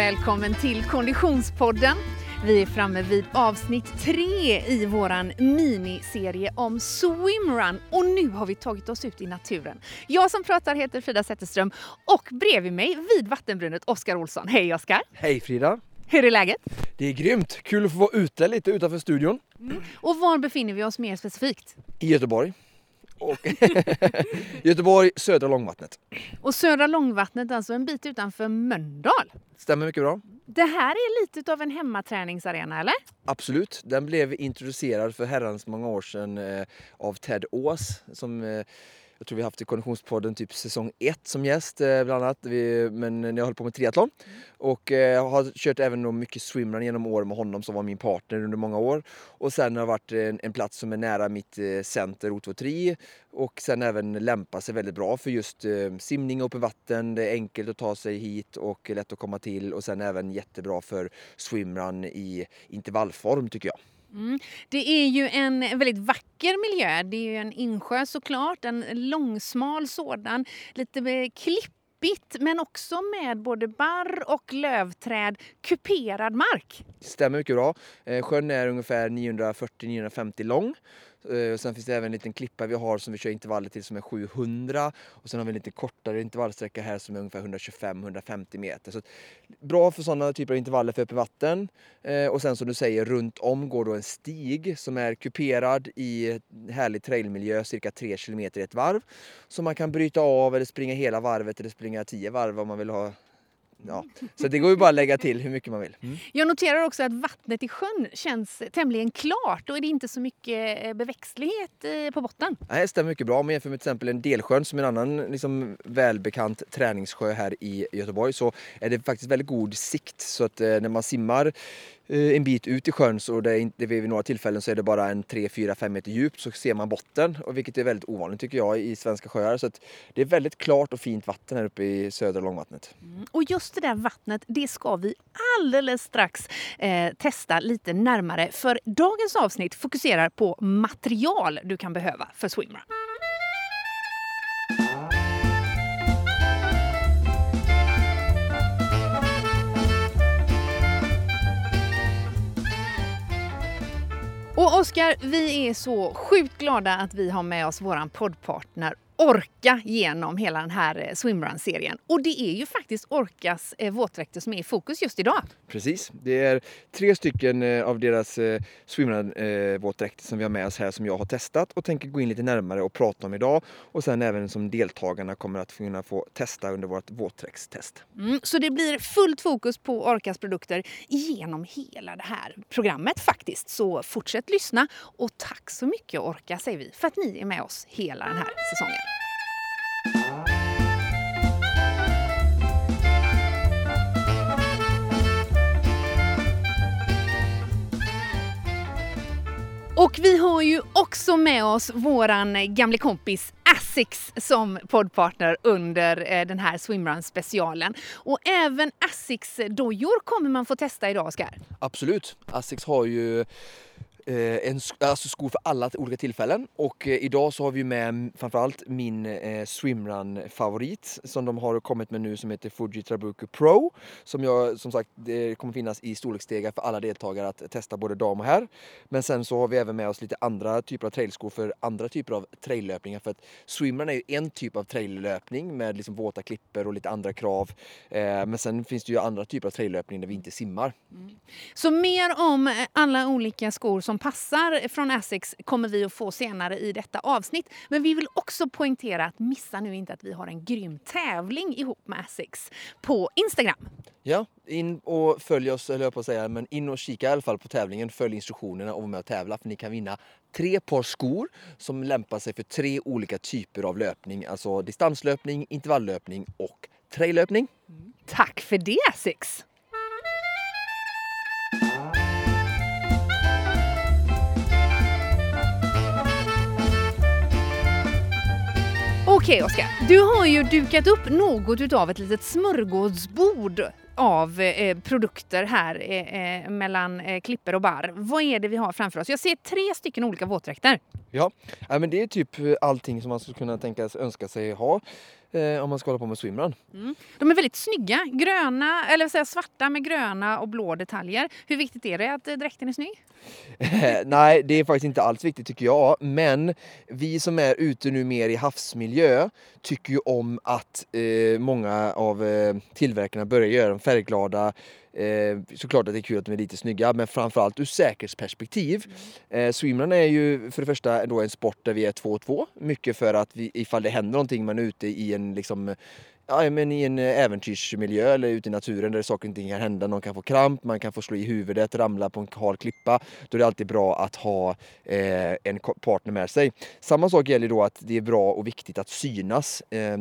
välkommen till Konditionspodden. Vi är framme vid avsnitt tre i våran miniserie om swimrun och nu har vi tagit oss ut i naturen. Jag som pratar heter Frida Zetterström och bredvid mig vid vattenbrunnen Oskar Olsson. Hej Oskar! Hej Frida! Hur är läget? Det är grymt! Kul att få vara ute lite utanför studion. Mm. Och var befinner vi oss mer specifikt? I Göteborg. Och Göteborg, södra Långvattnet. Och södra Långvattnet, alltså en bit utanför Mölndal. Stämmer mycket bra. Det här är lite av en hemmaträningsarena, eller? Absolut. Den blev introducerad för herrans många år sedan eh, av Ted Ås som eh, jag tror vi har haft i Konditionspodden typ säsong 1 som gäst eh, bland annat. Vi, men när jag höll på med triathlon. Och eh, har kört även då mycket swimrun genom åren med honom som var min partner under många år. Och sen har det varit en, en plats som är nära mitt eh, center O23 och sen även lämpar sig väldigt bra för just eh, simning och öppen vatten. Det är enkelt att ta sig hit och lätt att komma till och sen även jättebra för swimrun i intervallform tycker jag. Mm. Det är ju en väldigt vacker miljö. Det är ju en insjö såklart, en långsmal sådan, lite klippigt men också med både barr och lövträd, kuperad mark. Stämmer mycket bra. Eh, sjön är ungefär 940-950 lång Eh, sen finns det även en liten klippa vi har som vi kör intervaller till som är 700 och sen har vi en lite kortare intervallsträcka här som är ungefär 125-150 meter. Så bra för sådana typer av intervaller för öppet vatten. Eh, och sen som du säger, runt om går då en stig som är kuperad i härlig trailmiljö, cirka 3 km i ett varv. Så man kan bryta av eller springa hela varvet eller springa 10 varv om man vill ha ja. Så det går ju bara att lägga till hur mycket man vill. Mm. Jag noterar också att vattnet i sjön känns tämligen klart och är det inte så mycket eh, beväxtlighet eh, på botten. Nej, det stämmer mycket bra. Om man jämför med till exempel en delsjön som är en annan liksom, välbekant träningssjö här i Göteborg så är det faktiskt väldigt god sikt. Så att eh, när man simmar Eh, en bit ut i sjön så det är, vid några tillfällen så är det bara en 3, 4, 5 meter djupt så ser man botten och vilket är väldigt ovanligt tycker jag i svenska sjöar. Så det är väldigt klart och fint vatten här uppe i södra långvattnet. Mm. Och just det där vattnet, det ska vi alldeles strax eh, testa lite närmare för dagens avsnitt fokuserar på material du kan behöva för swimrun. Oskar, vi är så sjukt glada att vi har med oss vår poddpartner orka genom hela den här eh, swimrun-serien. Och det är ju faktiskt Orkas eh, våtdräkter som är i fokus just idag. Precis, det är tre stycken eh, av deras swimrun-våtdräkter som vi har med oss här som jag har testat och tänker gå in lite närmare och prata om idag. Och sen även som deltagarna kommer att kunna få testa under vårt våtdräktstest. Mm, så det blir fullt fokus på Orkas produkter genom hela det här programmet faktiskt. Så fortsätt lyssna och tack så mycket Orka säger vi för att ni är med oss hela den här säsongen. Och vi har ju också med oss våran gamle kompis Asics som poddpartner under eh, den här swimrun specialen. Och även Asics dojor kommer man få testa idag, Oskar. Absolut. Asics har ju Eh, en, alltså skor för alla olika tillfällen. Och eh, idag så har vi med framförallt min eh, swimrun-favorit som de har kommit med nu som heter Fuji Trabuku Pro. Som jag som sagt, det kommer finnas i storleksstegar för alla deltagare att testa både dam och herr. Men sen så har vi även med oss lite andra typer av trailskor för andra typer av traillöpningar. För att swimrun är ju en typ av traillöpning med liksom våta klipper och lite andra krav. Eh, men sen finns det ju andra typer av traillöpning där vi inte simmar. Mm. Så mer om eh, alla olika skor som passar från Asics kommer vi att få senare i detta avsnitt. Men vi vill också poängtera att missa nu inte att vi har en grym tävling ihop med Asics på Instagram. Ja, in och följ oss, eller jag på att säga, men in och kika i alla fall på tävlingen. Följ instruktionerna och var med och tävla för ni kan vinna tre par skor som lämpar sig för tre olika typer av löpning. Alltså distanslöpning, intervalllöpning och traillöpning. Tack för det Asics! Okej Oskar, du har ju dukat upp något utav ett litet smörgåsbord av eh, produkter här eh, eh mellan eh, klipper och bar. Vad är det vi har framför oss? Jag ser tre stycken olika våtdräkter. Ja, ja men det är typ allting som man skulle kunna tänka sig önska sig ha. eh, om man ska hålla på med swimrun. Mm. De är väldigt snygga, gröna, eller säga svarta med gröna och blå detaljer. Hur viktigt är det att eh, dräkten är snygg? Eh, nej, det är faktiskt inte alls viktigt tycker jag. Men vi som är ute nu mer i havsmiljö tycker ju om att eh, många av eh, tillverkarna börjar göra dem färgglada. Eh, såklart att det är kul att de är lite snygga, men framförallt ur säkerhetsperspektiv. Mm. Eh, swimrun är ju för det första då en sport där vi är två och två. Mycket för att vi, ifall det händer någonting, man är ute i en liksom ja, men i en eh, äventyrsmiljö eller ute i naturen där saker och ting kan hända. Någon kan få kramp, man kan få slå i huvudet, ramla på en hal klippa. Då är det alltid bra att ha eh, en partner med sig. Samma sak gäller då att det är bra och viktigt att synas eh,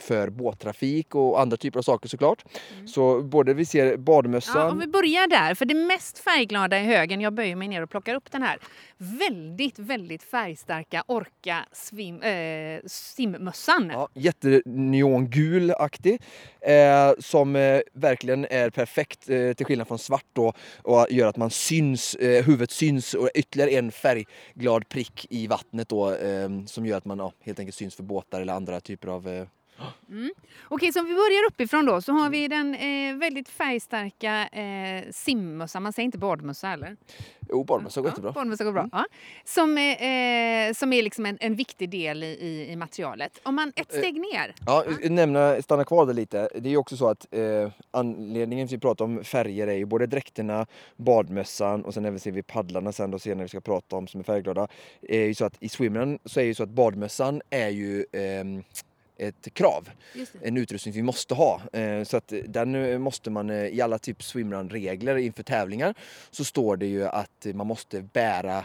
för båttrafik och andra typer av saker såklart. Mm. Så både vi ser badmössan... Ja, om vi börjar där, för det mest färgglada i högen, jag böjer mig ner och plockar upp den här. Väldigt, väldigt färgstarka Orca swim, eh, simmössan. Ja, jätteneongul aktig eh, som eh, verkligen är perfekt eh, till skillnad från svart då och gör att man syns, eh, huvudet syns och ytterligare en färgglad prick i vattnet då eh, som gör att man ja, helt enkelt syns för båtar eller andra typer av eh, Mm. Okej, så om vi börjar uppifrån då så har vi den eh, väldigt färgstarka eh, simmössan. Man säger inte badmössa eller? Jo, badmössa går ja, jättebra. Badmössa går bra. Mm. Ja. Som, eh, som är liksom en, en viktig del i, i, materialet. Om man ett steg ner. Ja, ja. Nämna, stanna kvar där lite. Det är också så att eh, anledningen till att vi pratar om färger är ju både dräkterna, badmössan och sen även ser vi paddlarna sen då senare vi ska prata om som är färgglada. är ju så att i swimrun så är ju så att badmössan är ju eh, ett krav. En utrustning vi måste ha. Eh, så att den eh, måste man eh, i alla typ swimrun-regler inför tävlingar så står det ju att man måste bära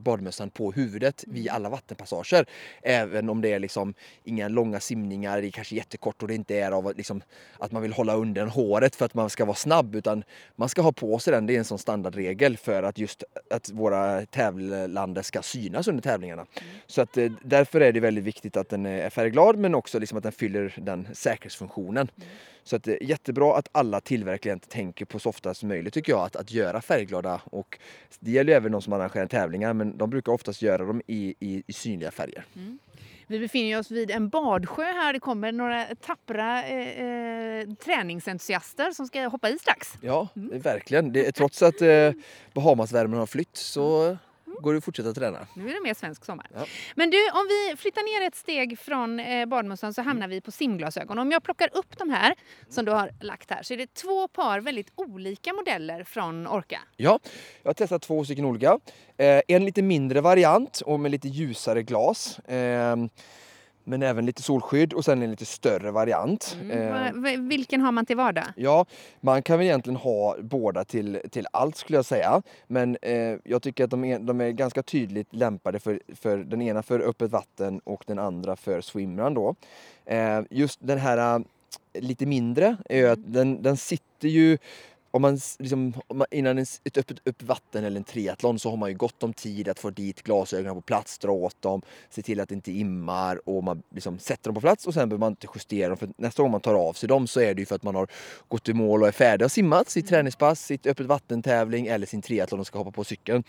badmössan på huvudet vid mm. alla vattenpassager. Även om det är liksom inga långa simningar, det är kanske jättekort och det inte är av liksom, att man vill hålla under håret för att man ska vara snabb utan man ska ha på sig den. Det är en sån standardregel för att just att våra tävlande ska synas under tävlingarna. Mm. Så att därför är det väldigt viktigt att den är färgglad men också liksom att den fyller den säkerhetsfunktionen. Mm. Så att det är jättebra att alla tillverkare tänker på så ofta som möjligt tycker jag att, att göra färgglada och det gäller även de som arrangerar tävlingar men de brukar oftast göra dem i, i, i synliga färger. Mm. Vi befinner oss vid en badsjö här. Det kommer några tappra eh, eh, träningsentusiaster som ska hoppa i strax. Ja, mm. verkligen. Det, trots att eh, Bahamasvärmen har flytt så går att fortsätta träna. Nu är det mer svensk sommar. Ja. Men du, om vi flyttar ner ett steg från eh, badmössan så hamnar vi på simglasögon. Om jag plockar upp de här som du har lagt här så är det två par väldigt olika modeller från Orca. Ja, jag har testat två stycken olika. Eh, en lite mindre variant och med lite ljusare glas. Eh, men även lite solskydd och sen en lite större variant. Mm. Eh, vilken har man till vardag? Ja, man kan väl egentligen ha båda till, till allt skulle jag säga. Men eh, jag tycker att de är, de är ganska tydligt lämpade för, för den ena för öppet vatten och den andra för swimrun då. Eh, just den här eh, lite mindre är att mm. den, den sitter ju om man, liksom, om man innan ett öppet upp vatten eller en triathlon så har man ju gott om tid att få dit glasögonen på plats, dra åt dem, se till att det inte immar och man liksom sätter dem på plats och sen behöver man inte justera dem för nästa gång man tar av sig dem så är det ju för att man har gått i mål och är färdig och simmat sitt träningspass, sitt öppet vattentävling eller sin triathlon och ska hoppa på cykeln.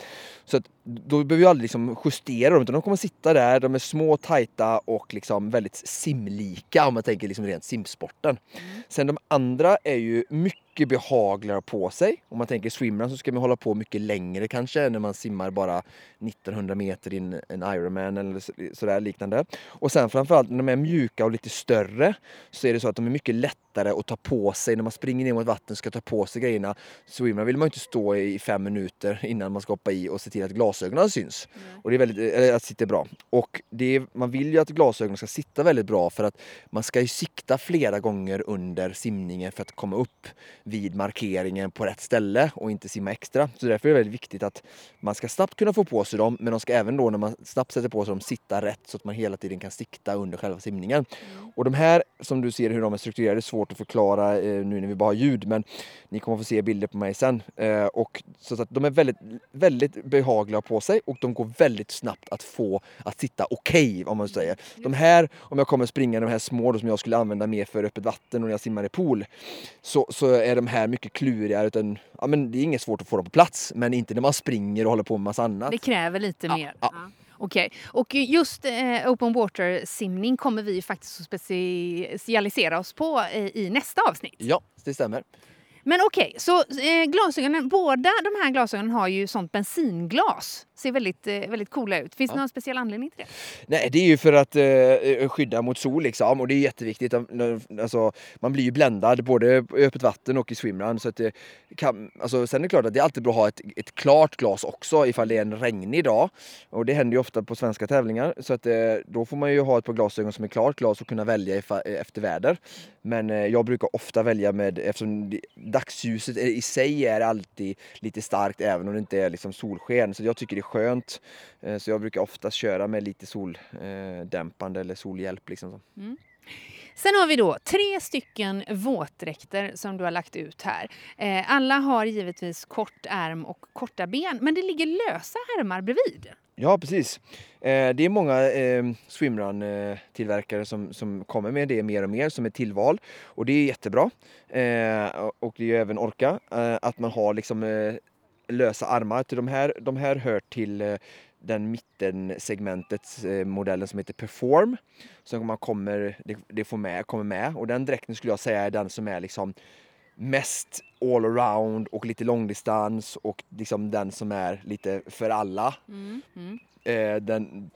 Så att, då behöver vi aldrig liksom justera dem utan de kommer sitta där, de är små, tajta och liksom väldigt simlika om man tänker liksom rent simsporten. Mm. Sen de andra är ju mycket mycket behagligare på sig. Om man tänker swimrun så ska man hålla på mycket längre kanske när man simmar bara 1900 meter i en, Ironman eller sådär liknande. Och sen framförallt när de är mjuka och lite större så är det så att de är mycket lättare att ta på sig när man springer ner mot vatten och ska ta på sig grejerna. Swimrun vill man inte stå i fem minuter innan man ska hoppa i och se till att glasögonen syns. Mm. Och det är väldigt, eller att sitter bra. Och det är, man vill ju att glasögonen ska sitta väldigt bra för att man ska ju sikta flera gånger under simningen för att komma upp vid markeringen på rätt ställe och inte simma extra. Så därför är det väldigt viktigt att man ska snabbt kunna få på sig dem men de ska även då när man snabbt sätter på sig dem sitta rätt så att man hela tiden kan sikta under själva simningen. Och de här som du ser hur de är strukturerade är svårt att förklara eh, nu när vi bara har ljud men ni kommer få se bilder på mig sen. Eh, och så att de är väldigt, väldigt behagliga på sig och de går väldigt snabbt att få att sitta okej okay, om man säger. De här, om jag kommer springa de här små då, som jag skulle använda mer för öppet vatten och när jag simmar i pool så, så är de här mycket klurigare. Utan, ja, men det är inget svårt att få dem på plats men inte när man springer och håller på med massa annat. Det kräver lite ja, mer. Ja. Okej, och just eh, open water simning kommer vi faktiskt att specialisera oss på eh, i nästa avsnitt. Ja, det stämmer. Men okej, så eh, glasögonen, båda de här glasögonen har ju sånt bensinglas. Ser väldigt, eh, väldigt coola ut. Finns det Ja. någon speciell anledning till det? Nej, det är ju för att eh, skydda mot sol liksom och det är jätteviktigt. Alltså, man blir ju bländad både i öppet vatten och i swimrun. Så att det kan, alltså, sen är det klart att det är alltid bra att ha ett, ett klart glas också ifall det är en regnig dag. Och det händer ju ofta på svenska tävlingar. Så att, eh, då får man ju ha ett par glasögon som är klart glas och kunna välja efter väder. Men eh, jag brukar ofta välja med, eftersom dagsljuset i sig är alltid lite starkt även om det inte är liksom solsken. Så jag tycker det är skönt. Eh, så jag brukar oftast köra med lite soldämpande eh, eller solhjälp. Liksom. Mm. Sen har vi då tre stycken våtdräkter som du har lagt ut här. Alla har givetvis kort ärm och korta ben, men det ligger lösa ärmar bredvid. Ja, precis. Eh, Det är många ehm, eh, swimrun-tillverkare som, som kommer med det mer och mer som ett tillval. Och det är jättebra. Eh, Och det är ju även Orca, eh, att man har liksom eh, lösa armar. Till de, här, de här hör till eh, den mittensegmentets modellen som heter Perform. Som man kommer, det, det får med, kommer med. Och den dräkten skulle jag säga är den som är liksom mest all around och lite långdistans och liksom den som är lite för alla. Eh, den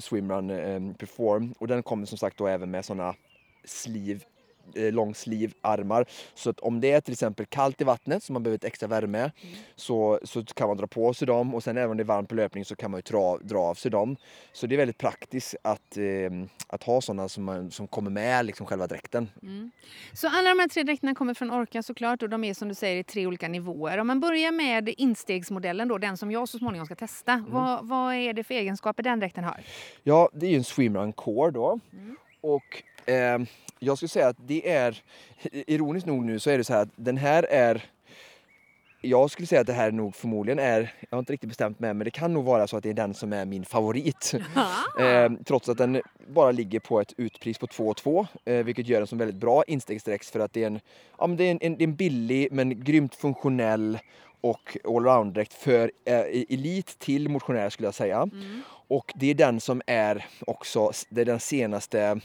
swimrun eh, perform. Och den kommer som sagt då även med såna sliv eh, lång slivarmar. Så att om det är till exempel kallt i vattnet så man behöver ett extra värme så, så kan man dra på sig dem och sen även om det är varmt på löpning så kan man ju dra, dra av sig dem. Så det är väldigt praktiskt att, eh, att ha sådana som, man, som kommer med liksom själva dräkten. Så alla de här tre dräkterna kommer från Orca såklart och de är som du säger i tre olika nivåer. Om man börjar med instegsmodellen då, den som jag så småningom ska testa. Vad, vad är det för egenskaper den dräkten har? Ja, det är ju en swimrun core då. Och eh, jag skulle säga att det är, ironiskt nog nu så är det så här att den här är jag skulle säga att det här nog förmodligen är, jag har inte riktigt bestämt mig, men det kan nog vara så att det är den som är min favorit. Eh, trots att den bara ligger på ett utpris på 2 2 eh, vilket gör den som väldigt bra instegsdräkt för att det är en, ja, men det är en, en, det är en billig men grymt funktionell och allround-dräkt för eh, elit till motionär skulle jag säga. Och det är den som är också, det är den senaste,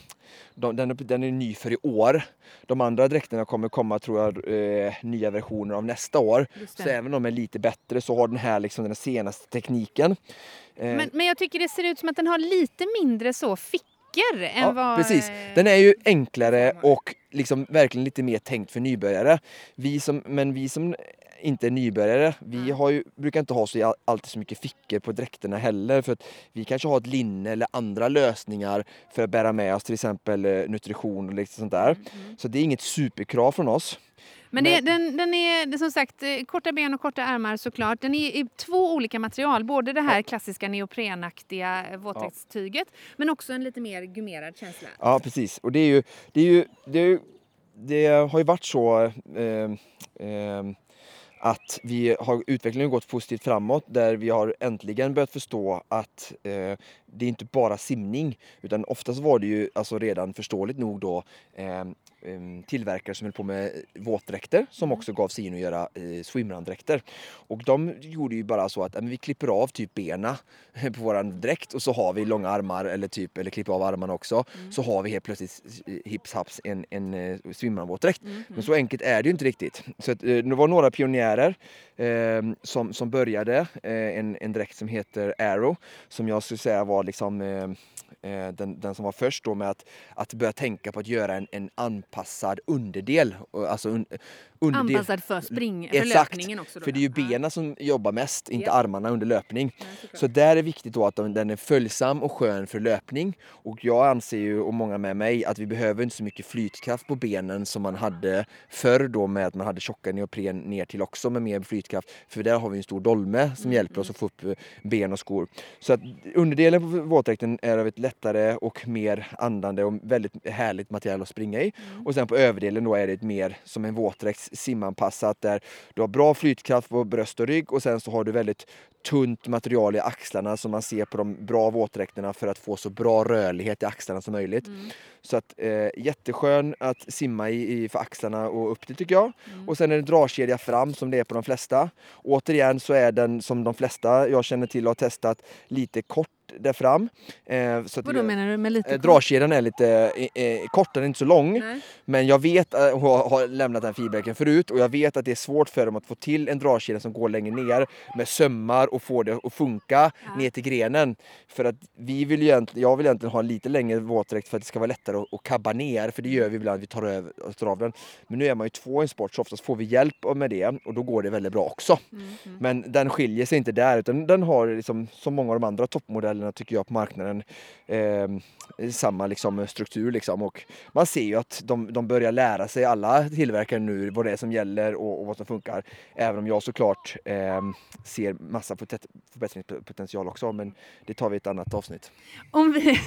de, den, den är ny för i år. De andra dräkterna kommer komma tror jag eh, nya versioner av nästa år. Så även om de är lite bättre så har den här liksom den senaste tekniken. Eh, Men, men jag tycker det ser ut som att den har lite mindre så fickor än Ja, vad... precis. eh, Den är ju enklare och liksom verkligen lite mer tänkt för nybörjare. Vi som, men vi som inte nybörjare, vi har ju, brukar inte ha så alltid så mycket fickor på dräkterna heller. För att vi kanske har ett linne eller andra lösningar för att bära med oss till exempel eh, nutrition och lite sånt där. Så det är inget superkrav från oss. Men det, Men- den, den är som sagt eh, korta ben och korta ärmar såklart. Den är i två olika material. Både det här klassiska neoprenaktiga eh, våtdräktstyget men också en lite mer gummerad känsla. Ja, precis. Och det är ju, det är ju, det, är ju, det har ju varit så eh, eh, att vi har utvecklingen har gått positivt framåt där vi har äntligen börjat förstå att eh, det är inte bara simning utan oftast var det ju alltså redan förståeligt nog då eh, eh, tillverkare som höll på med våtdräkter som också gav sig in och göra eh, swimrun-dräkter. Och de gjorde ju bara så att men vi klipper av typ bena på våran dräkt och så har vi långa armar eller typ eller klipper av armarna också. Så har vi helt plötsligt eh, hips haps en, en eh, swimrun-våtdräkt. Men så enkelt är det ju inte riktigt. Så att, eh, det var några pionjärer eh, som, som började eh, en, en dräkt som heter Arrow som jag skulle säga var liksom eh, eh, den, den som var först då med att, att börja tänka på att göra en, en anpassad underdel. Alltså un, underdel. Anpassad för spring, för Exakt, löpningen också. Då, för det är ju ja. benen som jobbar mest, inte Ja. armarna under löpning. Ja. Så där är viktigt då att de- den är följsam och skön för löpning. Och jag anser ju, och många med mig, att vi behöver inte så mycket flytkraft på benen som man hade förr då med att man hade tjocka neopren ner till också med mer flytkraft. För där har vi en stor dolme som hjälper oss att få upp eh, ben och skor. Så att underdelen på våtdräkten är av ett lättare och mer andande och väldigt härligt material att springa i. Och sen på överdelen då är det mer som en våtdräkt simanpassat där du har bra flytkraft på bröst och rygg och sen så har du väldigt tunt material i axlarna som man ser på de bra våtdräkterna för att få så bra rörlighet i axlarna som möjligt. Så att eh, jätteskön att simma i, i för axlarna och upp till tycker jag. Mm. Och sen är det dragkedja fram som det är på de flesta. Återigen så är den som de flesta jag känner till och har testat lite kort där fram. Eh, så att Vad då menar du med lite Eh, Dragkedjan är lite eh, eh, kort, den är inte så lång. Nej. Men jag vet, eh, har, har lämnat den feedbacken förut och jag vet att det är svårt för dem att få till en dragkedja som går längre ner med sömmar och få det att funka Ja. ner till grenen. För att vi vill ju egentligen, jag vill egentligen ha en lite längre våtdräkt för att det ska vara lättare att, att kabba ner. För det gör vi ibland, vi tar, över, tar av den. Men nu är man ju två i en sport så oftast får vi hjälp med det och då går det väldigt bra också. Mm, mm. Men den skiljer sig inte där utan den har liksom, som många av de andra toppmodellerna tycker jag på marknaden eh, samma liksom, struktur. Liksom. Och man ser ju att de, de börjar lära sig, alla tillverkare nu, vad det är som gäller och, och vad som funkar. Även om jag såklart eh, ser massa förbätt- förbättringspotential också men det tar vi i ett annat avsnitt. Om vi,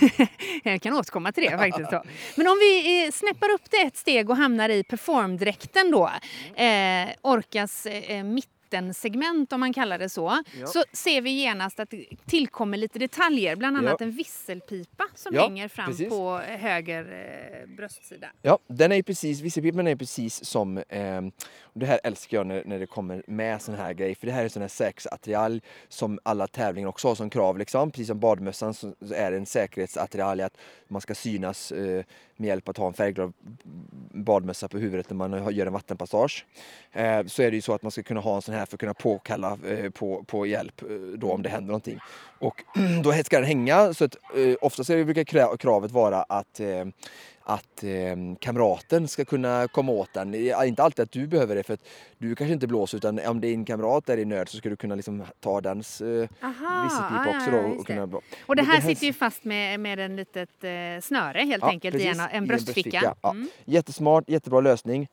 jag kan återkomma till det faktiskt. Men om vi eh, snäppar upp det ett steg och hamnar i performdräkten då. Eh, orkas eh, mittensegment om man kallar det så. Ja. Så ser vi genast att det tillkommer lite detaljer. Bland annat Ja. en visselpipa som Ja, hänger fram precis. på höger eh, bröstsida. Ja, den är precis, visselpipan är precis som, eh, och det här älskar jag när, när det kommer med sån här grej, för det här är sån här säkerhetsattiralj som alla tävlingar också har som krav liksom. Precis som badmössan så är det en säkerhetsattiralj att man ska synas eh, med hjälp av att ha en färgglad badmössa på huvudet när man gör en vattenpassage. Eh, så är det ju så att man ska kunna ha en sån här för att kunna påkalla eh, på, på hjälp eh, då om det händer någonting. Och då ska den hänga så att eh, oftast är det, brukar kravet vara att eh, att eh, kamraten ska kunna komma åt den. Det Inte alltid att du behöver det för att du kanske inte blåser utan om din kamrat är i nöd så ska du kunna liksom ta dens eh, Aha, visselpipa också då och det. kunna blå. Och det här det här- sitter ju fast med, med en litet eh, snöre helt Ja, enkelt precis, en, i en en bröstficka. bröstficka, ja. Mm. Jättesmart, jättebra lösning.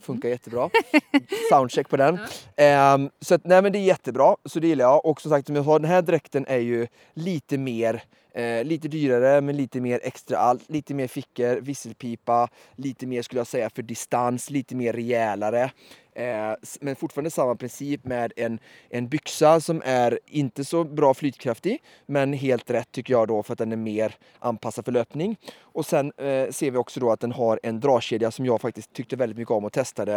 Funkar jättebra. Soundcheck på den. Ehm, så att, nej men det är jättebra, så det gillar jag. Och som sagt, som jag sa, den här dräkten är ju lite mer Eh, lite dyrare men lite mer extra allt. Lite mer fickor, visselpipa, lite mer skulle jag säga för distans, lite mer rejälare. Eh, men fortfarande samma princip med en, en byxa som är inte så bra flytkraftig men helt rätt tycker jag då för att den är mer anpassad för löpning. Och sen eh, ser vi också då att den har en dragkedja som jag faktiskt tyckte väldigt mycket om och testade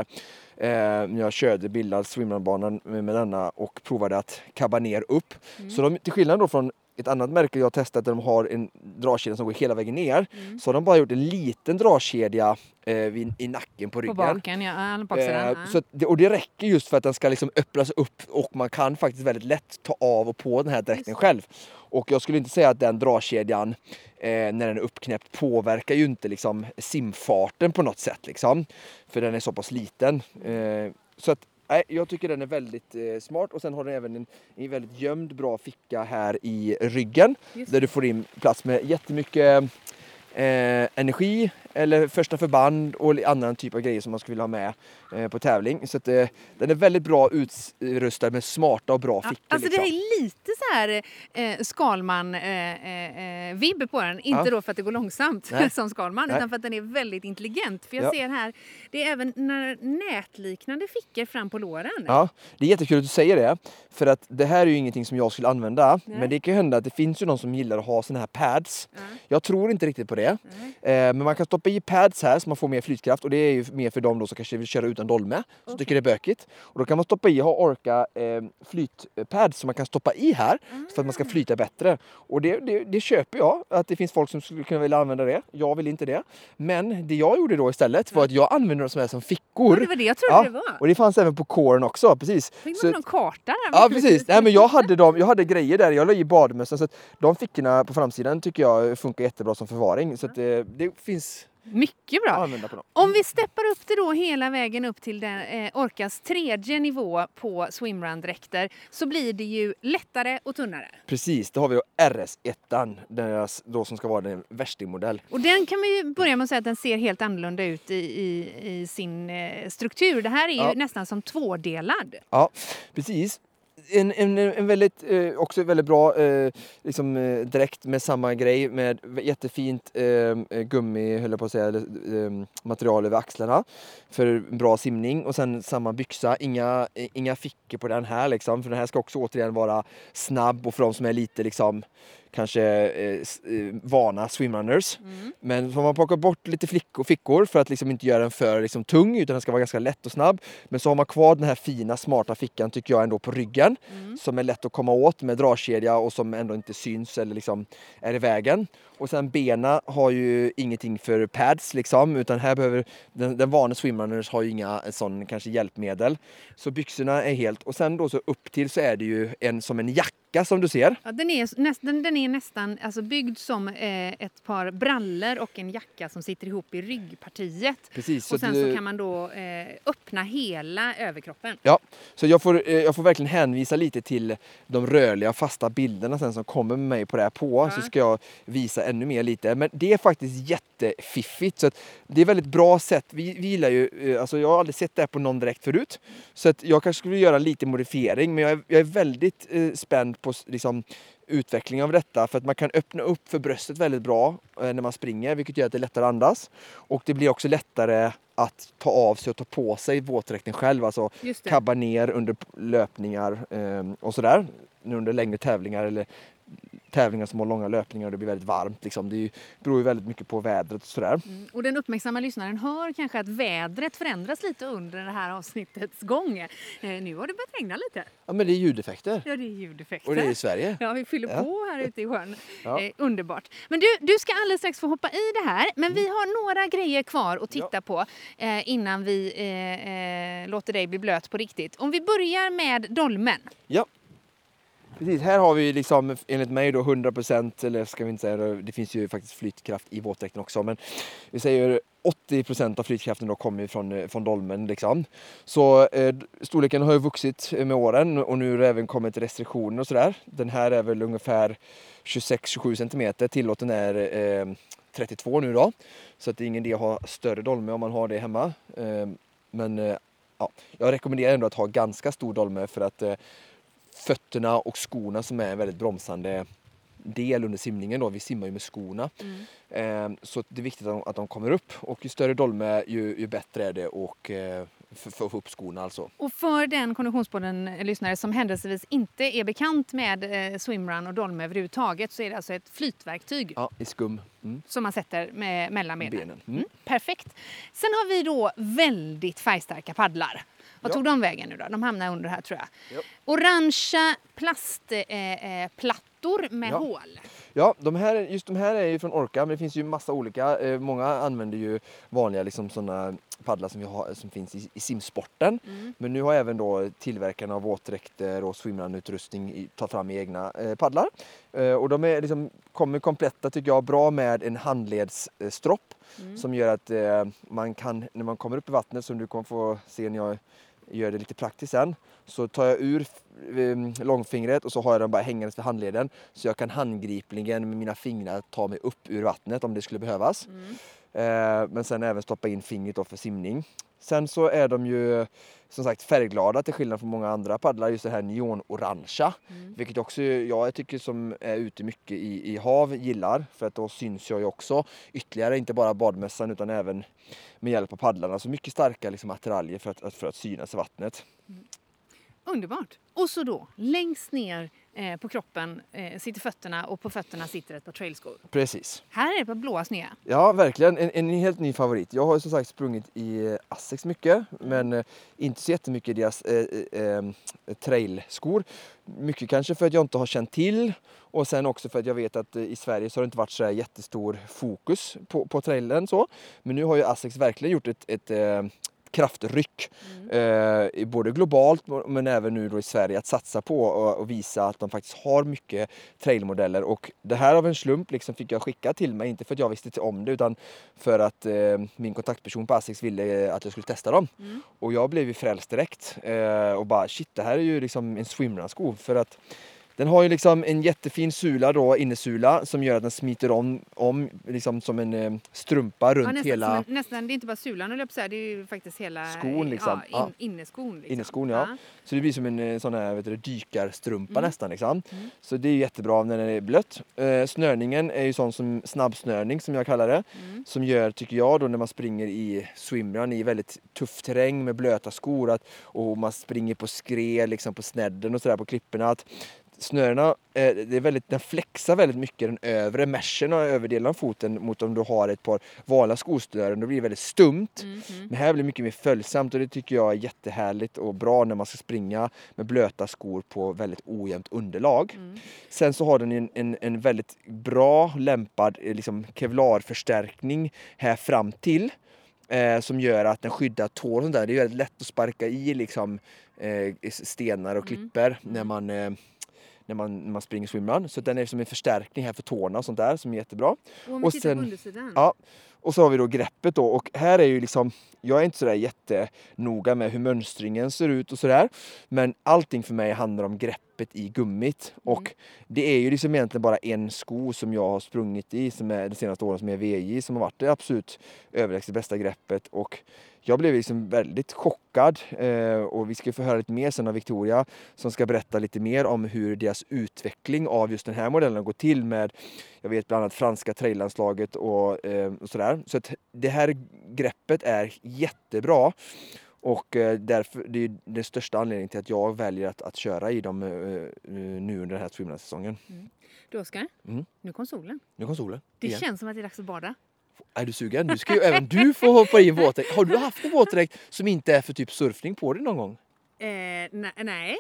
eh, när jag körde bildad swimrunbanan med, med denna och provade att kabba ner upp. Så de, till skillnad då från ett annat märke jag testat där de har en dragkedja som går hela vägen ner så har de bara gjort en liten dragkedja eh, vid, i nacken på På ryggen. baken, ja. Baksidan. Eh, ja. så och det räcker just för att den ska liksom öppnas upp och man kan faktiskt väldigt lätt ta av och på den här dräkten själv. Och jag skulle inte säga att den dragkedjan eh, när den är uppknäppt påverkar ju inte liksom simfarten på något sätt liksom. För den är så pass liten. Eh, så att Nej, jag tycker den är väldigt eh, smart. Och sen har den även en, en väldigt gömd bra ficka här i ryggen där du får in plats med jättemycket eh, energi eller första förband och annan typ av grejer som man skulle vilja ha med eh, på tävling. Så att, eh, den är väldigt bra utrustad med smarta och bra Ja, fickor. alltså liksom. det är lite så här eh, Skalman-vibb på den. Inte Ja. då för att det går långsamt Nej. som Skalman Nej. utan för att den är väldigt intelligent. För jag Ja. ser här, det är även när nätliknande fickor fram på låren. Ja, det är jättekul att du säger det. För att det här är ju ingenting som jag skulle använda. Nej. Men det kan ju hända att det finns ju någon som gillar att ha såna här pads. Ja. Jag tror inte riktigt på det. Nej. Eh, men man kan stoppa i pads här så man får mer flytkraft och det är ju mer för dem då som kanske vill köra utan dolme. Som tycker det är bökigt. Och då kan man stoppa i, ha orka eh, flytpads som man kan stoppa i här för att man ska flyta bättre. Och det, det, det köper jag, att det finns folk som skulle kunna vilja använda det. Jag vill inte det. Men det jag gjorde då istället var att jag använde dem som, är som fickor. Ja, det var det jag trodde Ja, det var. Och det fanns även på kåren också, precis. Fick Så- man någon karta där? Ja precis, Nej, men jag hade, dem, jag hade grejer där, jag la i badmössan så att de fickorna på framsidan tycker jag funkar jättebra som förvaring. Så att det, det finns Mycket bra. Om vi steppar upp det då hela vägen upp till den, eh, Orcas tredje nivå på swimrun-dräkter så blir det ju lättare och tunnare. Precis, då har vi då RS1, deras, då som ska vara en värstingmodell. Och den kan vi börja med att säga att den ser helt annorlunda ut i, i, i sin eh, struktur. Det här är ju Ja. nästan som tvådelad. Ja, precis. En, en, en väldigt, eh, också väldigt bra eh, liksom, eh, dräkt med samma grej med jättefint eh, eh gummi, höll jag på att säga, eller, eh, material över axlarna för bra simning. Och sen samma byxa, inga, eh, inga fickor på den här liksom. För den här ska också återigen vara snabb och för de som är lite liksom kanske eh, eh, vana swimrunners. Mm. Men så har man plockat bort lite flickor, fickor för att liksom inte göra den för liksom, tung utan den ska vara ganska lätt och snabb. Men så har man kvar den här fina smarta fickan tycker jag ändå på ryggen Mm. som är lätt att komma åt med dragkedja och som ändå inte syns eller liksom är i vägen. Och sen bena har ju ingenting för pads liksom utan här behöver den, den vanliga swimrunners har ju inga sån kanske hjälpmedel. Så byxorna är helt och sen då så upp till så är det ju en som en jacka som du ser. Ja, den, är nästan, den är nästan alltså byggd som eh, ett par brallor och en jacka som sitter ihop i ryggpartiet. Precis. Och sen du- så kan man då eh, öppna hela överkroppen. Ja, så jag får, eh, jag får verkligen hänvisa lite till de rörliga fasta bilderna sen som kommer med mig på det här på. Ja. Så ska jag visa ännu mer lite. Men det är faktiskt jättefiffigt. Så det är väldigt bra sätt. Vi, vi gillar ju, eh, alltså jag har aldrig sett det här på någon direkt förut. Så att jag kanske skulle göra lite modifiering. Men jag är, jag är väldigt eh, spänd på liksom, utveckling av detta för att man kan öppna upp för bröstet väldigt bra eh, när man springer vilket gör att det är lättare att andas. Och det blir också lättare att ta av sig och ta på sig våtdräkten själv. Alltså kabba ner under löpningar eh, och sådär. Under längre tävlingar eller tävlingar som har långa löpningar och det blir väldigt varmt. Liksom. Det beror ju väldigt mycket på vädret och sådär. Mm. Och den uppmärksamma lyssnaren hör kanske att vädret förändras lite under det här avsnittets gång. Eh, nu har det börjat regna lite. Ja men det är ljudeffekter. Ja, det är ljudeffekter. Och det är i Sverige. Ja, vi fyller Ja. på här ute i sjön. Ja. Eh, underbart. Men du, du ska alldeles strax få hoppa i det här. Men vi har några grejer kvar att titta Ja. på eh, innan vi eh, eh, låter dig bli blöt på riktigt. Om vi börjar med dolmen. Ja. Precis, här har vi liksom enligt mig då 100% eller ska vi inte säga det, det finns ju faktiskt flytkraft i våtdräkten också men vi säger 80% av flytkraften då kommer från, eh, från dolmen liksom. Så eh, storleken har ju vuxit med åren och nu har det även kommit restriktioner och sådär. Den här är väl ungefär 26-27 cm, tillåten är eh, 32 nu då. Så att det är ingen idé att ha större dolme om man har det hemma. Eh, men eh, ja, jag rekommenderar ändå att ha ganska stor dolme för att eh, fötterna och skorna som är en väldigt bromsande del under simningen. Då. Vi simmar ju med skorna. Eh, så det är viktigt att de, att de kommer upp och ju större dolme ju, ju bättre är det och eh, för, för att få upp skorna alltså. Och för den Konditionspodden-lyssnare som händelsevis inte är bekant med eh, swimrun och dolme överhuvudtaget så är det alltså ett flytverktyg Ja, i skum. Mm. som man sätter med, mellan benen. Benen. Mm. Mm, perfekt. Sen har vi då väldigt färgstarka paddlar. Vad Ja. tog de vägen nu då? De hamnar under här tror jag. Ja. Orangea plastplattor eh, eh, med Ja. hål. Ja, de här, just de här är ju från Orca, men det finns ju massa olika. Eh, många använder ju vanliga liksom, sådana paddlar som, vi har, som finns i, i simsporten. Mm. Men nu har även då tillverkarna av våtdräkter och swimrunutrustning tagit fram egna eh, paddlar. Eh, och de är liksom, kommer kompletta tycker jag, bra med en handledsstropp Mm. som gör att eh, man kan, när man kommer upp i vattnet, som du kommer få se när jag gör det lite praktiskt sen, så tar jag ur eh, långfingret och så har jag den bara hängandes vid handleden så jag kan handgripligen med mina fingrar ta mig upp ur vattnet om det skulle behövas. Mm. Eh, men sen även stoppa in fingret för simning. Sen så är de ju som sagt färgglada till skillnad från många andra paddlar. Just det här neonorangea. Mm. Vilket också jag tycker som är ute mycket i, i hav gillar. För att då syns jag ju också ytterligare, inte bara badmössan utan även med hjälp av paddlarna. Så mycket starka liksom, attiraljer för att, för att synas i vattnet. Underbart. Och så då, längst ner på kroppen eh, sitter fötterna och på fötterna sitter ett par trailskor. Precis. Här är det ett par blåa sneda. Ja, verkligen. En, en helt ny favorit. Jag har som sagt sprungit i eh, Asics mycket, men eh, inte så jättemycket i deras eh, eh, eh, trailskor. Mycket kanske för att jag inte har känt till och sen också för att jag vet att eh, i Sverige så har det inte varit så jättestor fokus på, på trailen så. Men nu har ju Asics verkligen gjort ett, ett eh, kraftryck, eh, i både globalt men även nu i Sverige, att satsa på och, och visa att de faktiskt har mycket trailmodeller. Och det här av en slump liksom fick jag skicka till mig, inte för att jag visste om det utan för att eh, min kontaktperson på Asics ville eh, att jag skulle testa dem. Mm. Och jag blev ju frälst direkt eh, och bara shit, det här är ju liksom en swimrun-sko för att den har ju liksom en jättefin sula då, innesula, som gör att den smiter om, om liksom som en eh, strumpa runt Ja, nästan, hela en, nästan, det är inte bara sulan att säga, det är ju faktiskt hela Skon, liksom. ja, in, Ja. inneskon. Liksom. Inneskon, ja. Så det blir som en eh, sån här vet du, dykarstrumpa Mm. nästan. Liksom. Mm. Så det är jättebra när den är blött. Eh, snörningen är ju sån som snabbsnörning som jag kallar det. Mm. Som gör, tycker jag, då när man springer i swimrun i väldigt tuff terräng med blöta skor att, och man springer på skred liksom på snedden och sådär på klipporna. Att snörena, eh, det är väldigt, den flexar väldigt mycket den övre meshen och överdelen av foten mot om du har ett par vanliga skosnören. Då blir det väldigt stumt. Mhm. Men här blir det mycket mer följsamt och det tycker jag är jättehärligt och bra när man ska springa med blöta skor på väldigt ojämnt underlag. Mm. Sen så har den en, en, en väldigt bra lämpad eh, liksom kevlarförstärkning här fram till. Eh, som gör att den skyddar tår och sånt där. Det är väldigt lätt att sparka i liksom, eh, stenar och Mm. klipper när man eh, när man, när man springer swimrun. Så den är som en förstärkning här för tårna och sånt där som är jättebra. Och om vi Och sen- på undersidan. Ja, och så har vi då greppet då och här är ju liksom, jag är inte sådär jättenoga med hur mönstringen ser ut och sådär. Men allting för mig handlar om greppet i gummit och det är ju liksom egentligen bara en sko som jag har sprungit i som är de senaste åren som är VJ som har varit det absolut överlägset bästa greppet och jag blev liksom väldigt chockad eh, och vi ska få höra lite mer sen av Victoria som ska berätta lite mer om hur deras utveckling av just den här modellen går till med jag vet bland annat franska traillandslaget och, eh, och sådär. Så att det här greppet är jättebra och eh, därför, det är den största anledningen till att jag väljer att, att köra i dem eh, eh, nu under den här swimrun-säsongen. Du Oskar, Mm. nu kom solen. Nu kom solen. Det igen. känns som att det är dags att bada. Är du sugen? Nu ska ju även du få hoppa i en våtdräkt. Har du haft en våtdräkt som inte är för typ surfning på dig någon gång? Eh, ne- nej.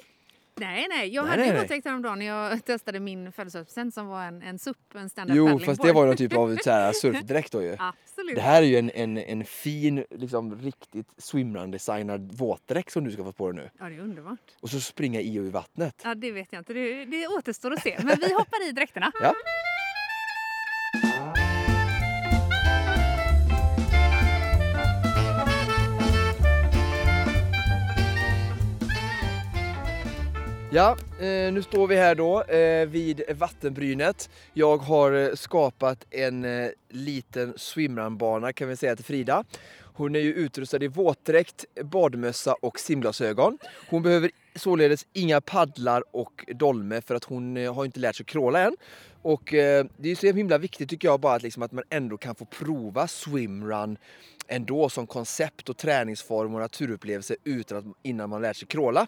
Nej, nej. Jag Nej, hade nej, häromdagen när jag testade min födelsedagspresent som var en, en SUP, en stand-up Jo, fast det var någon typ av så här surfdräkt då ju. Absolut. Det här är ju en, en, en fin, liksom riktigt swimrun-designad våtdräkt som du ska få på dig nu. Ja, det är underbart. Och så springa i och i vattnet. Ja, det vet jag inte. Det, det återstår att se. Men vi hoppar i dräkterna. Ja. Ja, eh, nu står vi här då eh, vid vattenbrynet. Jag har eh, skapat en liten swimrunbana kan vi säga till Frida. Hon är ju utrustad i våtdräkt, badmössa och simglasögon. Hon behöver således inga paddlar och dolme för att hon har inte lärt sig crawla än. Och det är så himla viktigt tycker jag bara att, liksom, att man ändå kan få prova swimrun ändå som koncept och träningsform och naturupplevelse utan att, innan man lärt sig crawla.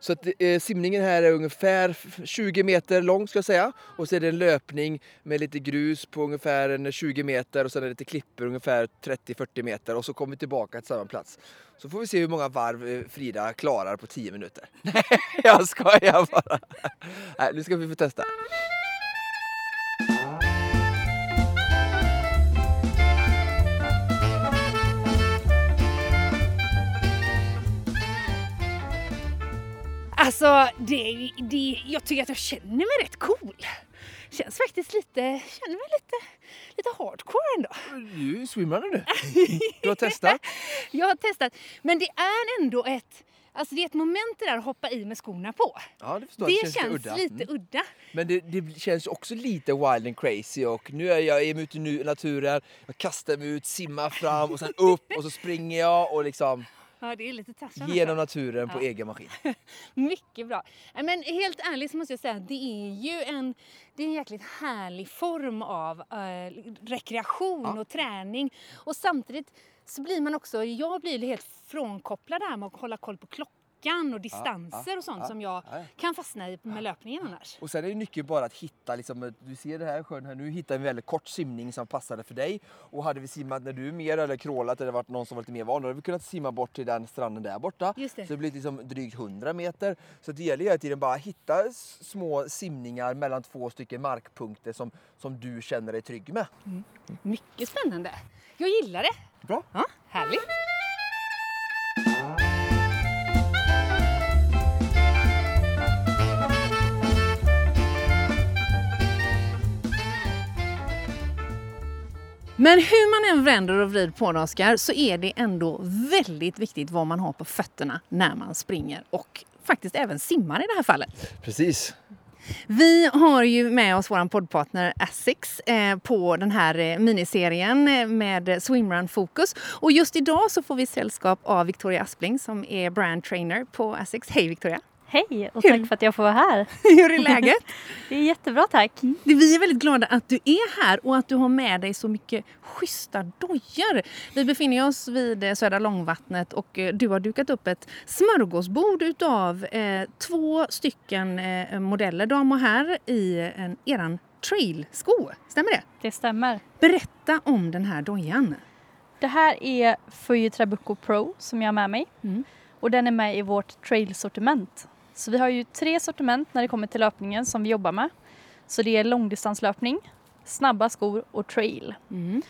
Så att, eh, simningen här är ungefär 20 meter lång ska jag säga. Och så är det en löpning med lite grus på ungefär en 20 meter och sen är det lite klippor ungefär 30-40 meter och så kommer vi tillbaka till samma plats. Så får vi se hur många varv eh, Frida klarar på 10 minuter. Nej, jag skojar bara. Nej, nu ska vi få testa. Alltså, det, det, jag tycker att jag känner mig rätt cool. Känns faktiskt lite, känner mig lite, lite hardcore ändå. Du är swimrunner nu. Du har testat. Jag har testat, men det är ändå ett, alltså det är ett moment det där att hoppa i med skorna på. Ja, det Det jag. känns, lite udda. lite Mm. udda. Men det, det känns också lite wild and crazy och nu är jag ute i naturen, jag kastar mig ut, simmar fram och sen upp och så springer jag och liksom Ja, det är lite Tarzan genom naturen på Ja. egen maskin. Mycket bra. Men helt ärligt så måste jag säga att det är ju en, det är en jäkligt härlig form av eh, rekreation Ja. och träning. Och samtidigt så blir man också, jag blir helt frånkopplad där med att hålla koll på klockan och distanser och sånt som jag ja. kan fastna i med löpningen annars. Och sen är det nyckeln bara att hitta, liksom, du ser det här sjön här, nu hittar vi en väldigt kort simning som passade för dig. Och hade vi simmat när du är mer eller crawlat eller varit någon som var lite mer van, då hade vi kunnat simma bort till den stranden där borta. Just det. Så det blir liksom drygt 100 meter. Så det gäller hela tiden bara hitta små simningar mellan två stycken markpunkter som, som du känner dig trygg med. Mycket spännande. Jag gillar det. Bra. Ja, härligt. Men hur man än vänder och vrider på det, Oskar, så är det ändå väldigt viktigt vad man har på fötterna när man springer och faktiskt även simmar i det här fallet. Precis. Vi har ju med oss vår poddpartner Asics eh, på den här eh, miniserien eh, med Swimrun Fokus. Och just idag så får vi sällskap av Victoria Aspling som är brand trainer på Asics. Hej Victoria! Hej och tack för att jag får vara här. Hur är läget? Det är jättebra tack. Vi är väldigt glada att du är här och att du har med dig så mycket schyssta dojor. Vi befinner oss vid eh, Södra Långvattnet och eh, du har dukat upp ett smörgåsbord utav eh, två stycken eh, modeller, dam och herr, i en, eran trailsko. Stämmer det? Det stämmer. Berätta om den här dojan. Det här är Fuji Trabucco Pro som jag har med mig. Mm. Och den är med i vårt trailsortiment. Så vi har ju tre sortiment när det kommer till löpningen som vi jobbar med. Så det är långdistanslöpning, snabba skor och trail. Mm.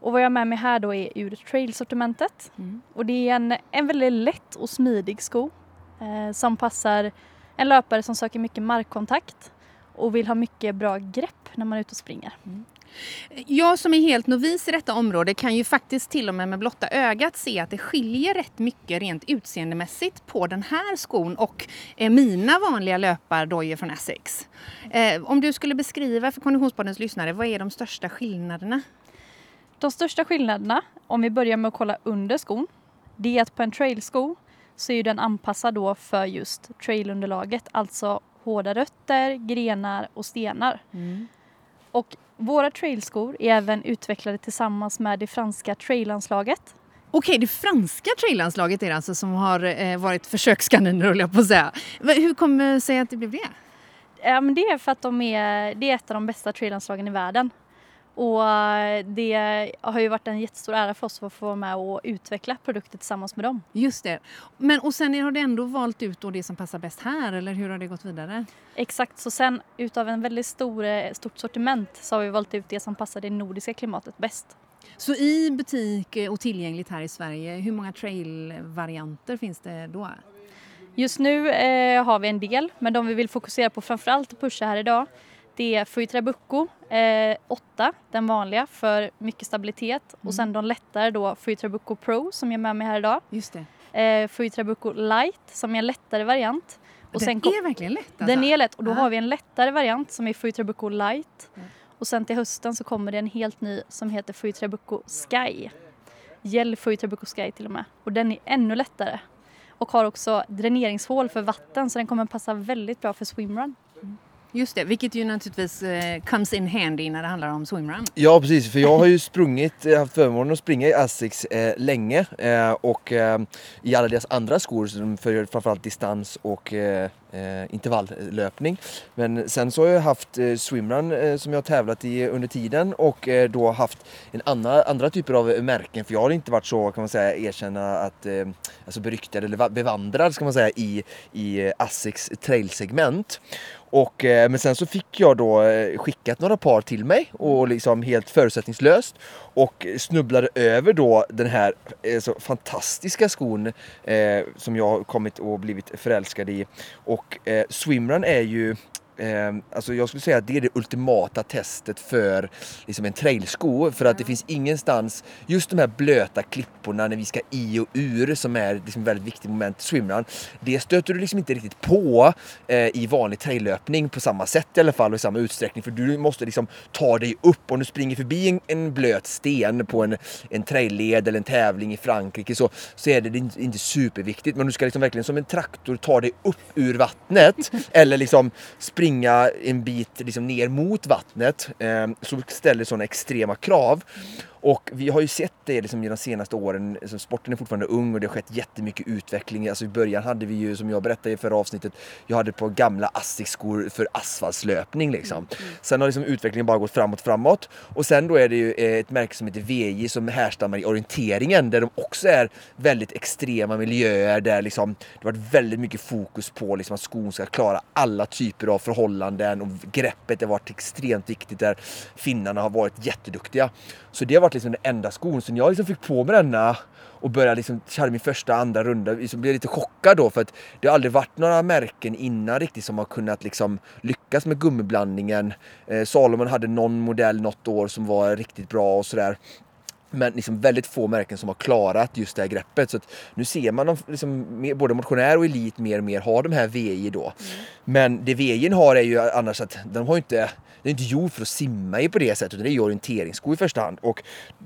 Och vad jag har med mig här då är ur trailsortimentet. Mm. Och det är en, en väldigt lätt och smidig sko eh, som passar en löpare som söker mycket markkontakt och vill ha mycket bra grepp när man är ute och springer. Jag som är helt novis i detta område kan ju faktiskt till och med med blotta ögat se att det skiljer rätt mycket rent utseendemässigt på den här skon och eh, mina vanliga löpardojor från Essex. Eh, om du skulle beskriva för Konditionspoddens lyssnare, vad är de största skillnaderna? De största skillnaderna, om vi börjar med att kolla under skon, det är att på en trailsko så är den anpassad då för just trailunderlaget, alltså hårda rötter, grenar och stenar. Och våra trailskor är även utvecklade tillsammans med det franska trailanslaget. Okej, det franska trailanslaget är det alltså som har eh, varit försökskaniner höll jag på att säga. Hur kommer det sig att det blev det? Ja, men det är för att de är, det är ett av de bästa trailanslagen i världen. Och det har ju varit en jättestor ära för oss att få vara med och utveckla produkter tillsammans med dem. Just det. Men och sen har du ändå valt ut då det som passar bäst här eller hur har det gått vidare? Exakt, så sen utav en väldigt stor, eh, stort sortiment så har vi valt ut det som passar det nordiska klimatet bäst. Så i butik eh, och tillgängligt här i Sverige, hur många trailvarianter finns det då? Just nu eh, har vi en del, men de vi vill fokusera på framförallt och pusha här idag det är Fuji Trabucco eh, 8, den vanliga för mycket stabilitet Mm. och sen de lättare då Fuji Trabucco Pro som jag är med mig här idag. Just det. Eh, Fuji Trabucco Light som är en lättare variant. Och den är verkligen lätt alltså. Den är lätt och då Ja. har vi en lättare variant som är Fuji Trabucco Light. Mm. Och sen till hösten så kommer det en helt ny som heter Fuji Trabucco Sky. Gel Fuji Trabucco Sky till och med. Och den är ännu lättare. Och har också dräneringshål för vatten så den kommer passa väldigt bra för swimrun. Just det, vilket ju naturligtvis eh, comes in handy när det handlar om swimrun. Ja precis, för jag har ju sprungit, eh, haft förmånen att springa i Asics eh, länge eh, och eh, i alla deras andra skor för framförallt distans och eh, eh intervalllöpning. Men sen så har jag haft eh, swimrun eh, som jag har tävlat i under tiden och eh, då haft en annan, andra typer av märken för jag har inte varit så kan man säga erkänna att eh, alltså beryktad eller bevandrad ska man säga i, i eh, Asics trailsegment. Och, eh, men sen så fick jag då eh, skickat några par till mig och liksom helt förutsättningslöst och snubblade över då den här eh, så fantastiska skon eh, som jag har kommit och blivit förälskad i. Och eh, swimrun är ju Eh, alltså jag skulle säga att det är det ultimata testet för liksom en trailsko för att det finns ingenstans, just de här blöta klipporna när vi ska i och ur som är liksom väldigt viktigt moment i swimrun. Det stöter du liksom inte riktigt på eh, i vanlig traillöpning på samma sätt i alla fall och i samma utsträckning för du måste liksom ta dig upp om du springer förbi en, en blöt sten på en, en trailled eller en tävling i Frankrike så, så är det inte, inte superviktigt men du ska liksom verkligen som en traktor ta dig upp ur vattnet eller liksom springa springa en bit liksom ner mot vattnet eh, så ställer sådana extrema krav. Och vi har ju sett det liksom de senaste åren, alltså sporten är fortfarande ung och det har skett jättemycket utveckling. Alltså I början hade vi ju, som jag berättade i förra avsnittet, jag hade på gamla Asics-skor för asfaltslöpning liksom. Sen har liksom utvecklingen bara gått framåt, framåt. Och sen då är det ju eh, ett märke som heter VJ som härstammar i orienteringen där de också är väldigt extrema miljöer där liksom det har varit väldigt mycket fokus på liksom att skon ska klara alla typer av förhållanden och greppet har varit extremt viktigt där finnarna har varit jätteduktiga. Så det har varit liksom den enda skon. Så när jag liksom fick på mig denna och började liksom, körde min första andra runda, liksom blev lite chockad då för att det har aldrig varit några märken innan riktigt som har kunnat liksom lyckas med gummiblandningen. Eh, Salomon hade någon modell något år som var riktigt bra och sådär. Men liksom väldigt få märken som har klarat just det här greppet. Så nu ser man dem, liksom, både motionär och elit mer och mer har de här VJ då. Men det VJ har är ju annars att de har inte den är inte gjord för att simma i på det sättet, utan det är ju orienteringssko i första hand. Och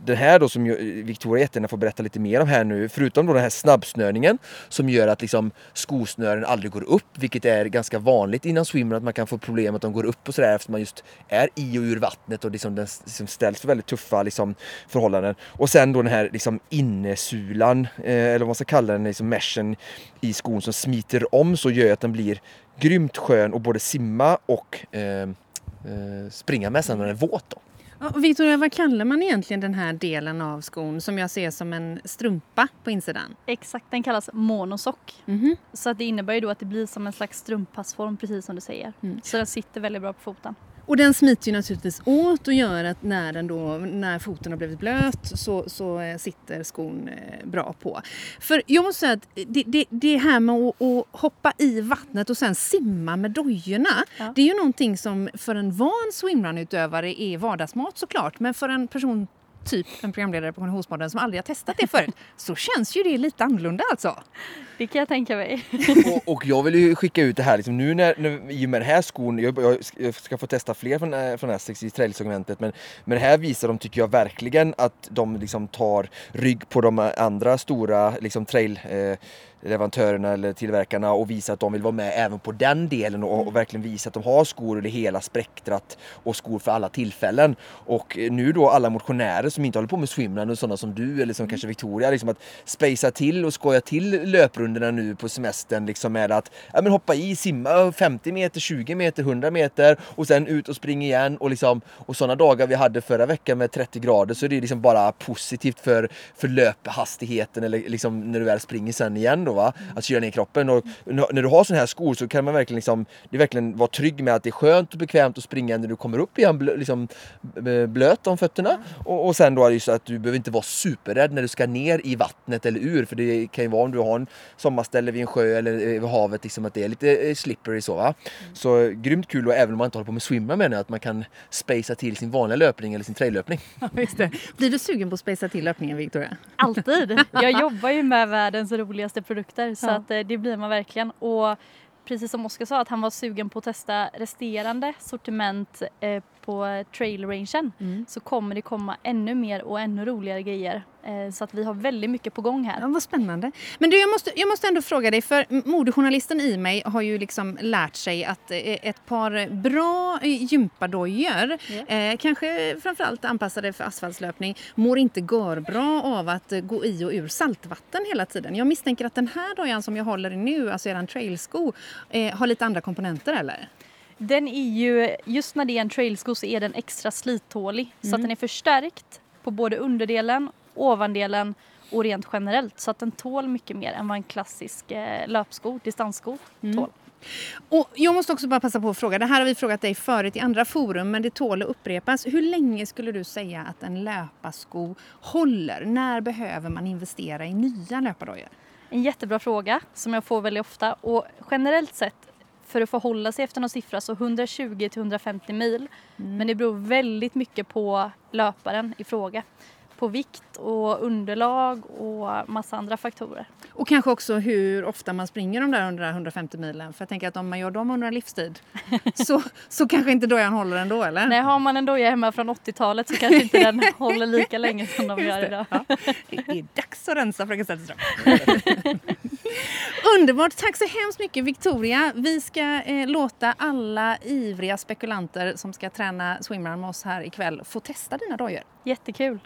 det här då som eh, Victoria jättegärna får berätta lite mer om här nu, förutom då den här snabbsnörningen som gör att liksom skosnören aldrig går upp, vilket är ganska vanligt innan swimrun att man kan få problem att de går upp och sådär eftersom man just är i och ur vattnet och liksom den liksom ställs för väldigt tuffa liksom förhållanden. Och sen då den här liksom innesulan, eh, eller vad man ska kalla den, liksom meshen i skon som smiter om så gör att den blir grymt skön att både simma och eh, springa med sen när den är våt. Då. Ja, Victoria, vad kallar man egentligen den här delen av skon som jag ser som en strumpa på insidan? Exakt, den kallas monosock. Mhm. Så att det innebär ju då att det blir som en slags strumppassform precis som du säger. Mm. Så den sitter väldigt bra på foten. Och den smiter ju naturligtvis åt och gör att när, den då, när foten har blivit blöt så, så eh, sitter skon eh, bra på. För jag måste säga att det, det, det här med att, att hoppa i vattnet och sen simma med dojorna. Ja. Det är ju någonting som för en van swimrun-utövare är vardagsmat såklart. Men för en person typ en programledare på Konditionspodden som aldrig har testat det förut så känns ju det lite annorlunda alltså. Det kan jag tänka mig. och, och jag vill ju skicka ut det här liksom nu när, när i och med den här skon, jag, jag ska få testa fler från, eh, från Essex i trailsegmentet men, men här visar de tycker jag verkligen att de liksom tar rygg på de andra stora liksom trail eh, leverantörerna eller tillverkarna och visar att de vill vara med även på den delen och, och verkligen visa att de har skor i det hela spektrat och skor för alla tillfällen. Och nu då alla motionärer som inte håller på med swimrun och sådana som du eller som kanske Victoria, liksom att spacea till och skoja till löprundorna nu på semestern liksom med att ja, men hoppa i, simma 50 meter, 20 meter, 100 meter och sen ut och springa igen och liksom och sådana dagar vi hade förra veckan med 30 grader så är det liksom bara positivt för, för löphastigheten eller liksom när du väl springer sen igen då va, att kyla ner kroppen och när du har sådana här skor så kan man verkligen liksom, det är verkligen vara trygg med att det är skönt och bekvämt att springa när du kommer upp igen blö, liksom blöt om fötterna och, och sen då är det ju så att du behöver inte vara superrädd när du ska ner i vattnet eller ur för det kan ju vara om du har en sommarställe vid en sjö eller vid havet liksom att det är lite eh, slippery så va. Så grymt kul och även om man inte håller på med swimma menar jag att man kan spacea till sin vanliga löpning eller sin traillöpning. Ja. Blir du sugen på att spacea till löpningen Victoria? Alltid! Jag jobbar ju med världens roligaste produkter så Ja. att eh, det blir man verkligen. Och precis som Oskar sa att han var sugen på att testa resterande sortiment eh, på trail-rangen Mm. så kommer det komma ännu mer och ännu roligare grejer. Eh, så att vi har väldigt mycket på gång här. Ja, vad spännande. Men du, jag måste, jag måste ändå fråga dig, för modejournalisten i mig har ju liksom lärt sig att eh, ett par bra eh, gympadojor, Ja. eh, kanske framförallt anpassade för asfaltslöpning, mår inte görbra av att eh, gå i och ur saltvatten hela tiden. Jag misstänker att den här dojan som jag håller i nu, alltså eran trailsko, eh, har lite andra komponenter eller? Den är ju, just när det är en trailsko så är den extra slittålig. Så att den är förstärkt på både underdelen, ovandelen och rent generellt. Så att den tål mycket mer än vad en klassisk eh, löpsko, distanssko, tål. Och jag måste också bara passa på att fråga, det här har vi frågat dig förut i andra forum men det tål att upprepas. Hur länge skulle du säga att en löparsko håller? När behöver man investera i nya löpardojor? En jättebra fråga som jag får väldigt ofta och generellt sett för att förhålla sig efter någon siffra så 120 till 150 mil. Men det beror väldigt mycket på löparen i fråga. På vikt och underlag och massa andra faktorer. Och kanske också hur ofta man springer de där 100 150 milen. För jag tänker att om man gör dem under en livstid så, så kanske inte dojan håller ändå eller? Nej, har man en doja hemma från 80-talet så kanske inte den håller lika länge som de Just gör det. idag. Ja. Det är dags att rensa fröken Zetterström. Underbart! Tack så hemskt mycket Victoria. Vi ska eh, låta alla ivriga spekulanter som ska träna swimrun med oss här ikväll få testa dina dojor. Jättekul!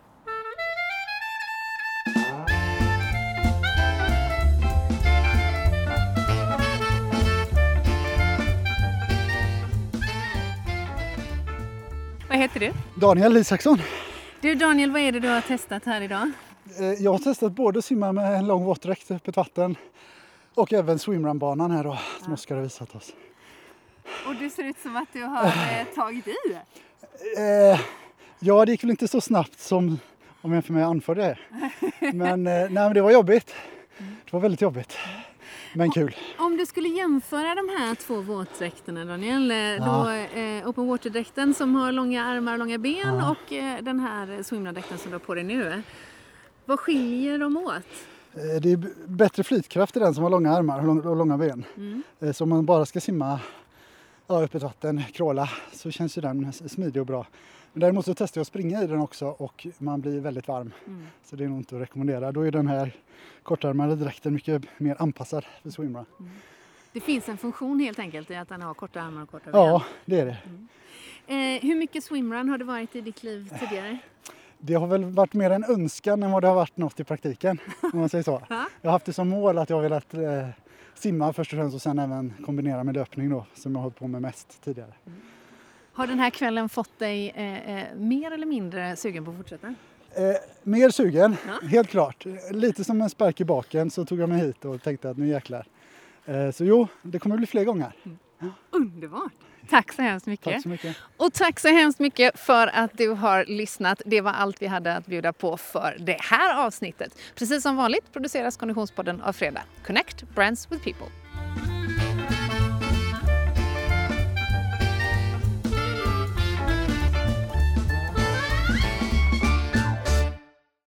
Vad heter du? Daniel Isaksson. Du Daniel, vad är det du har testat här idag? Eh, Jag har testat både att simma med en lång våtdräkt i öppet vatten och även swimrunbanan här då, som Oskar har visat oss. Och du ser ut som att du har eh, tagit i. Eh, ja, det gick väl inte så snabbt som om jag jämför med jag anförde det. Men, eh, nej, men det var jobbigt. Det var väldigt jobbigt. Men kul. Om du skulle jämföra de här två våtdräkterna Daniel, eh, Ja. då, eh, open water-dräkten som har långa armar och långa ben Ja. och eh, den här swimrun-dräkten som du har på dig nu. Vad skiljer de åt? Eh, det är bättre flytkraft i den som har långa armar och lång- och långa ben. Mm. Eh, så om man bara ska simma ja, öppet vatten, kråla, så känns ju den smidig och bra. Men däremot så testar jag att springa i den också och man blir väldigt varm. Mm. Så det är nog inte att rekommendera. Då är den här kortärmade dräkten mycket mer anpassad för swimrun. Det finns en funktion helt enkelt i att den har korta armar och korta ben. Ja, det är det. Eh, hur mycket swimrun har det varit i ditt liv tidigare? Det har väl varit mer en önskan än vad det har varit något i praktiken. Om man säger så. Ja. Jag har haft det som mål att jag har velat eh, simma först och främst och sen även kombinera med löpning då, som jag har hållit på med mest tidigare. Har den här kvällen fått dig eh, eh, mer eller mindre sugen på att fortsätta? Eh, mer sugen, Ja. helt klart. Lite som en spark i baken så tog jag mig hit och tänkte att nu jäklar. Eh, så jo, det kommer bli fler gånger. Underbart! Tack så hemskt mycket. Tack så mycket. Och tack så hemskt mycket för att du har lyssnat. Det var allt vi hade att bjuda på för det här avsnittet. Precis som vanligt produceras Konditionspodden av Fredag. Connect Brands with People.